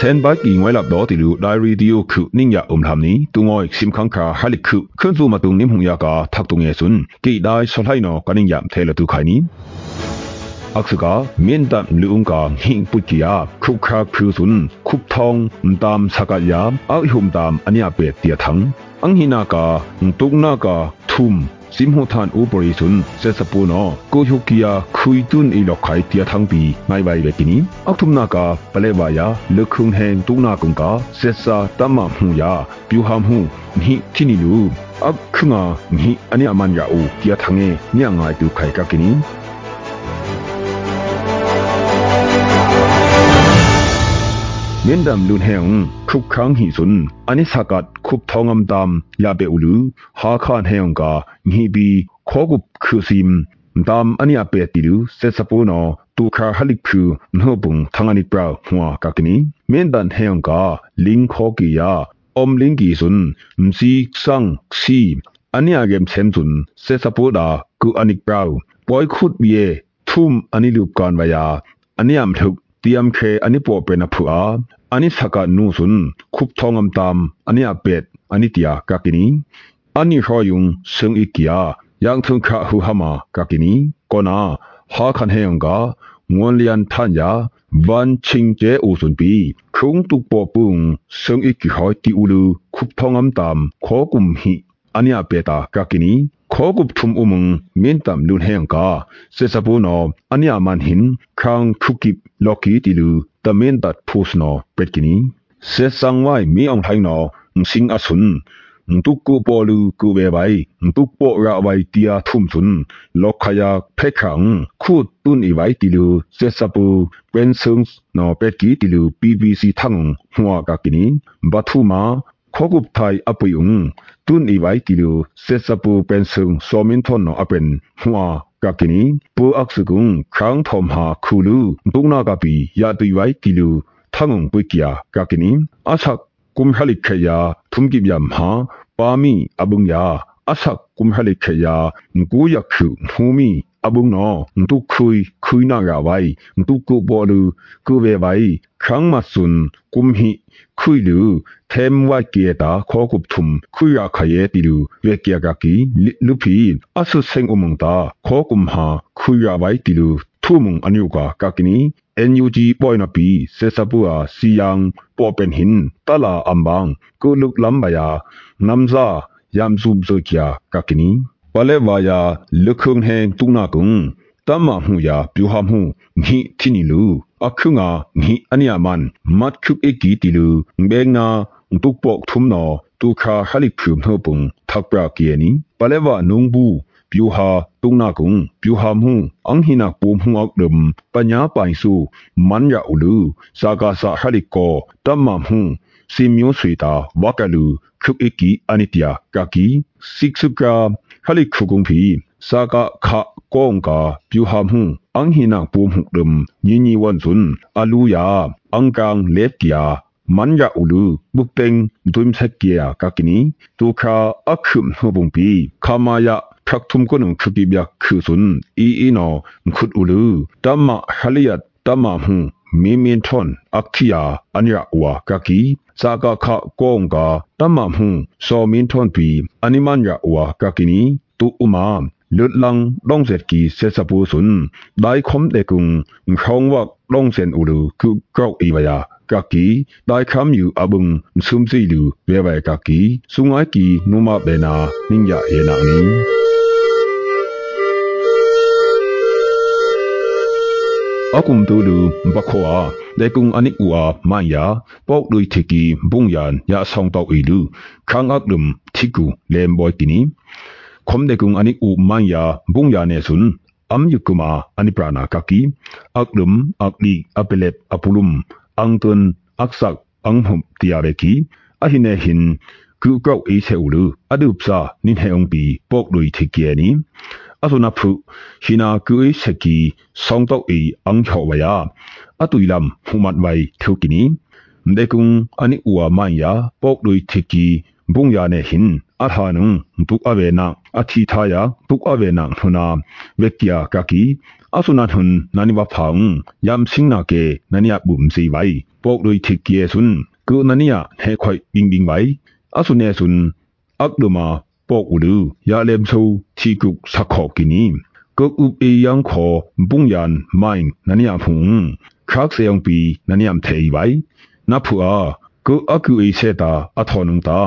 Sandbike ngoi lap do tilu diary dio khu ningya umlamni tungoi simkhang kha halik khu khunzu matung nim hungya ka thak tunge sun ki dai solhai no kaning yam thela tu khai ni aksuka min tam luung ka hing putia khu kha khu sun khup thong mtam sakaya au hum tam ania pe tia thang anghina ka tukna ka thum ซิมโฮทานอูปริสุนเซสปูนอโกฮุกิยาคุยตุนอีลอกไขเตียทังปีไงไวเวกินีอักทุมนากาเปเลวายาลึกคุงแหงตุนากุงกาเซซาตัมมาหูยาปิวหามหูนิทินิลูအခငါမိအနိအမန်ရာဦးတရထငေညငိုင်တူခိုင်ကကင်းเงินดำลุนแหงครุกครั้งหิสุนอันนี้สกัดคุบทองอําตามยาเปอุลูหาคานแหงกางีบีขอกุบคือซิมตามอันนี้อเปติลูเซสปูนอตูคาฮลิกพูนอบุงทางอันนี้ปราหัวกักนี้เงินดันแหงกาลิงขอกียาอมลิงกีสุนมซีซังซีอันนี้อาเกมเซมสุนเซสปูดากูอันนี้ปราปอยคุดเยทุ่มอันนี้ลูกกอนวายาอันนี้อําทุกตียมเคอันนี้ปอเป็นอภูอาอันนี้สกัดนูสุนคุบทองอําตามอันนี้อาเป็ดอันนี้เตียกักินีอันนี้รอยุงซึ่งอีกียยังถึงขะหูหามากักินีก็นาหาคันเฮงกางวนเลียนท่านยาวันชิงเจอูสุนปีครุงตุกปอปุงซึ่งอีกีหอยติอูลูคุบทองอําตามขอกุมหิอันนี้อาเป็ดตากักินีခေါကုပ်ထုံအုံမင်းတမ်လွန်ဟန်ကာစေစပူနောအနိယမန်ဟင်ခေါင်ခုကိလော်ကီတီလူတမင်းတတ်ဖုစနောပက်ကီနီစေဆောင်ဝိုင်မီအောင်ထိုင်းနောစင်အဆွန်းงตุกกูปอลูกูเบไบงตุกปอระไวเตียทุ่มสุนลอกขยาเพขังคูดตุนอีไวติลูเซซาปูเป็นซึงนอเป็ดกีติลูปีบีซีทั้งหัวกักกินีบัทุมาခေါကုပ်ထိုင်အပယုံတွန်းဤဝိုင်တီလိုဆက်စပူပန်ဆုံစောမင်ထွန်နောအပင်ဟွာကကနီပူအက်စကုံခေါင်းထုံဟာခူလူဒုနာကပီယာတီဝိုင်တီလိုထငုံပွိကီယာကကနီအချက်ကုမ်ဟလိခေယာထုံကိဗျမ်ဟာပါမီအဘုံယာအချက်ကုမ်ဟလိခေယာငကူယခုဟူမီအဘုံနော်တုခွိခွိနာရဝိုင်တုကုဘောလူကုဘေဝိုင်ခန်းမဆွန်ကုမဟိခွိလူသေမဝကေတာခောကုပထုမခွိရခယေတီလူဝေကေကကီလူဖီအဆုစင်အမုံတာခောကုမဟာခွိရဝိုင်တီလူထုမုံအနုကကကနီเอ็นยูจีปอยนับปีเซซาบัวซียังปอเป็นหินตลาอัมบังกูลุกลำบายานำซายามซูมโซเกียกักนี้ပလဲဝါယာလုခုန်ဟဲတုနာကုံတမ္မမှုယာပြူဟာမှုငိခိနီလူအခုငါငိအနိယမန်မတ်ခုအကီတီလူဘဲငါတုပေါက်ထုံနော်တုခါခလိခုမဟုတ်ပုံသက်ပရာကီယနီပလဲဝါနုံဘူးပြူဟာတုံနာကုံပြူဟာမှုအင်ဟိနာပုံမှုအောက်ဒမ်ပညာပိုင်စုမန်ရအူလူစာကာစာဟလိကောတမ္မမှုစေမျိုးဆွေတာဝကလူ ခုအကီအနိတယာကကီစိကစကခလိခုကုံဖီစာကခကောင္ကာ ပြူဟာမှုအင်ဟိနာပုံမှုဒမ်ညင်းညီဝန်ဇွန်းအလူယာအင်ကန်လက်တယာမန်ရအူလူဘုပင်ဒွမ်ဆက်ကီယာကကီနီတူခါအခုမ်ဟဘုံပီခမာယာဖရက်ထုမ်ကုနုခုကိဘယခုဇွန်းအီအီနောမခုဒူလူတမခလိယတ်တမမှုမီမင်ထွန်အခီယာအညာဝါကကီ စာကခကောင္ကတမမဟုစောမင်ထွန်ပီ အနိမန်ယာဝါကကီနီတူဥမာလွတ်လန်းဒုံဇက်ကီဆက်စပူစွန်းဒိုင်ခုံတေကုံခေါင္ဝက်ဒုံဇန်ဥလူကုကောက်အီဝယာกากีได้คำอยู่อบุงซุมซีดูเวไวกากีสุงไอกีนุมาเบนานิงยาเยนานี้အကုံတူလူဘခွာဒေကုံအနိကူအာမန်ယာပေါက်လွိထေကီဘုံယန်ယာဆောင်တောက်အီလူခန်းအကလုံချီကူလေမ်ဘွိုက်ကီနီခုံဒေကုံအနိကူမန်ယာဘုံယာနေဆွန်းအမ်ယုကူမာ အနိပရာနာကကီအကလုံအကလီအပလက်အပူလုံအန်တွန်အက်ဆက်အန်ဟုမ်တီယာရကီအဟိနေဟင်ကူကောက်အေးဆဲဦးလူအဒုပစာနိနေုံပီ ပေါက်လွိထေကီနီဆိုနာဖုရှိနာကွေးစကီဆောင်တော့အီအန်ချောဝယာအတူလမ်ဟူမတ်ဝိုင်ထုကီနီဒေကုံအနိအူအမန်ယာပေါကလွိထိကီဘုံယာနေဟင်အထာနုံဒုအဝေနာအသီသာယာဒုအဝေနာဖနာဝက်ကီယာကကီအဆုနာထွန်နာနိဝဖောင်ယမ်စင်းနာကေနနိယဘုံစီဝိုင်ပေါကလွိထိကီယေဆွန်းကုနနိယဟေခွိုင်ဘင်းဘင်းဝိုင်အဆုနေဆွန်းအကဒမပေါကူလူယာလမ်ဆူချီကုစခော့ကီနီကုတ်ဥအေယန်ခောပုန်ယန်မိုင်းနနီယဖုန်ခရက်ဆေယံပီနနီယမ်သေးဘိုင်နဖူအာကုအကူအေဆေတာအထောနုံတာ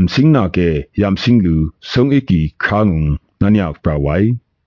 မစင်းနာကေယမ်စင်းလူဆုံအကီခါငုံနနီယပရဝိုင်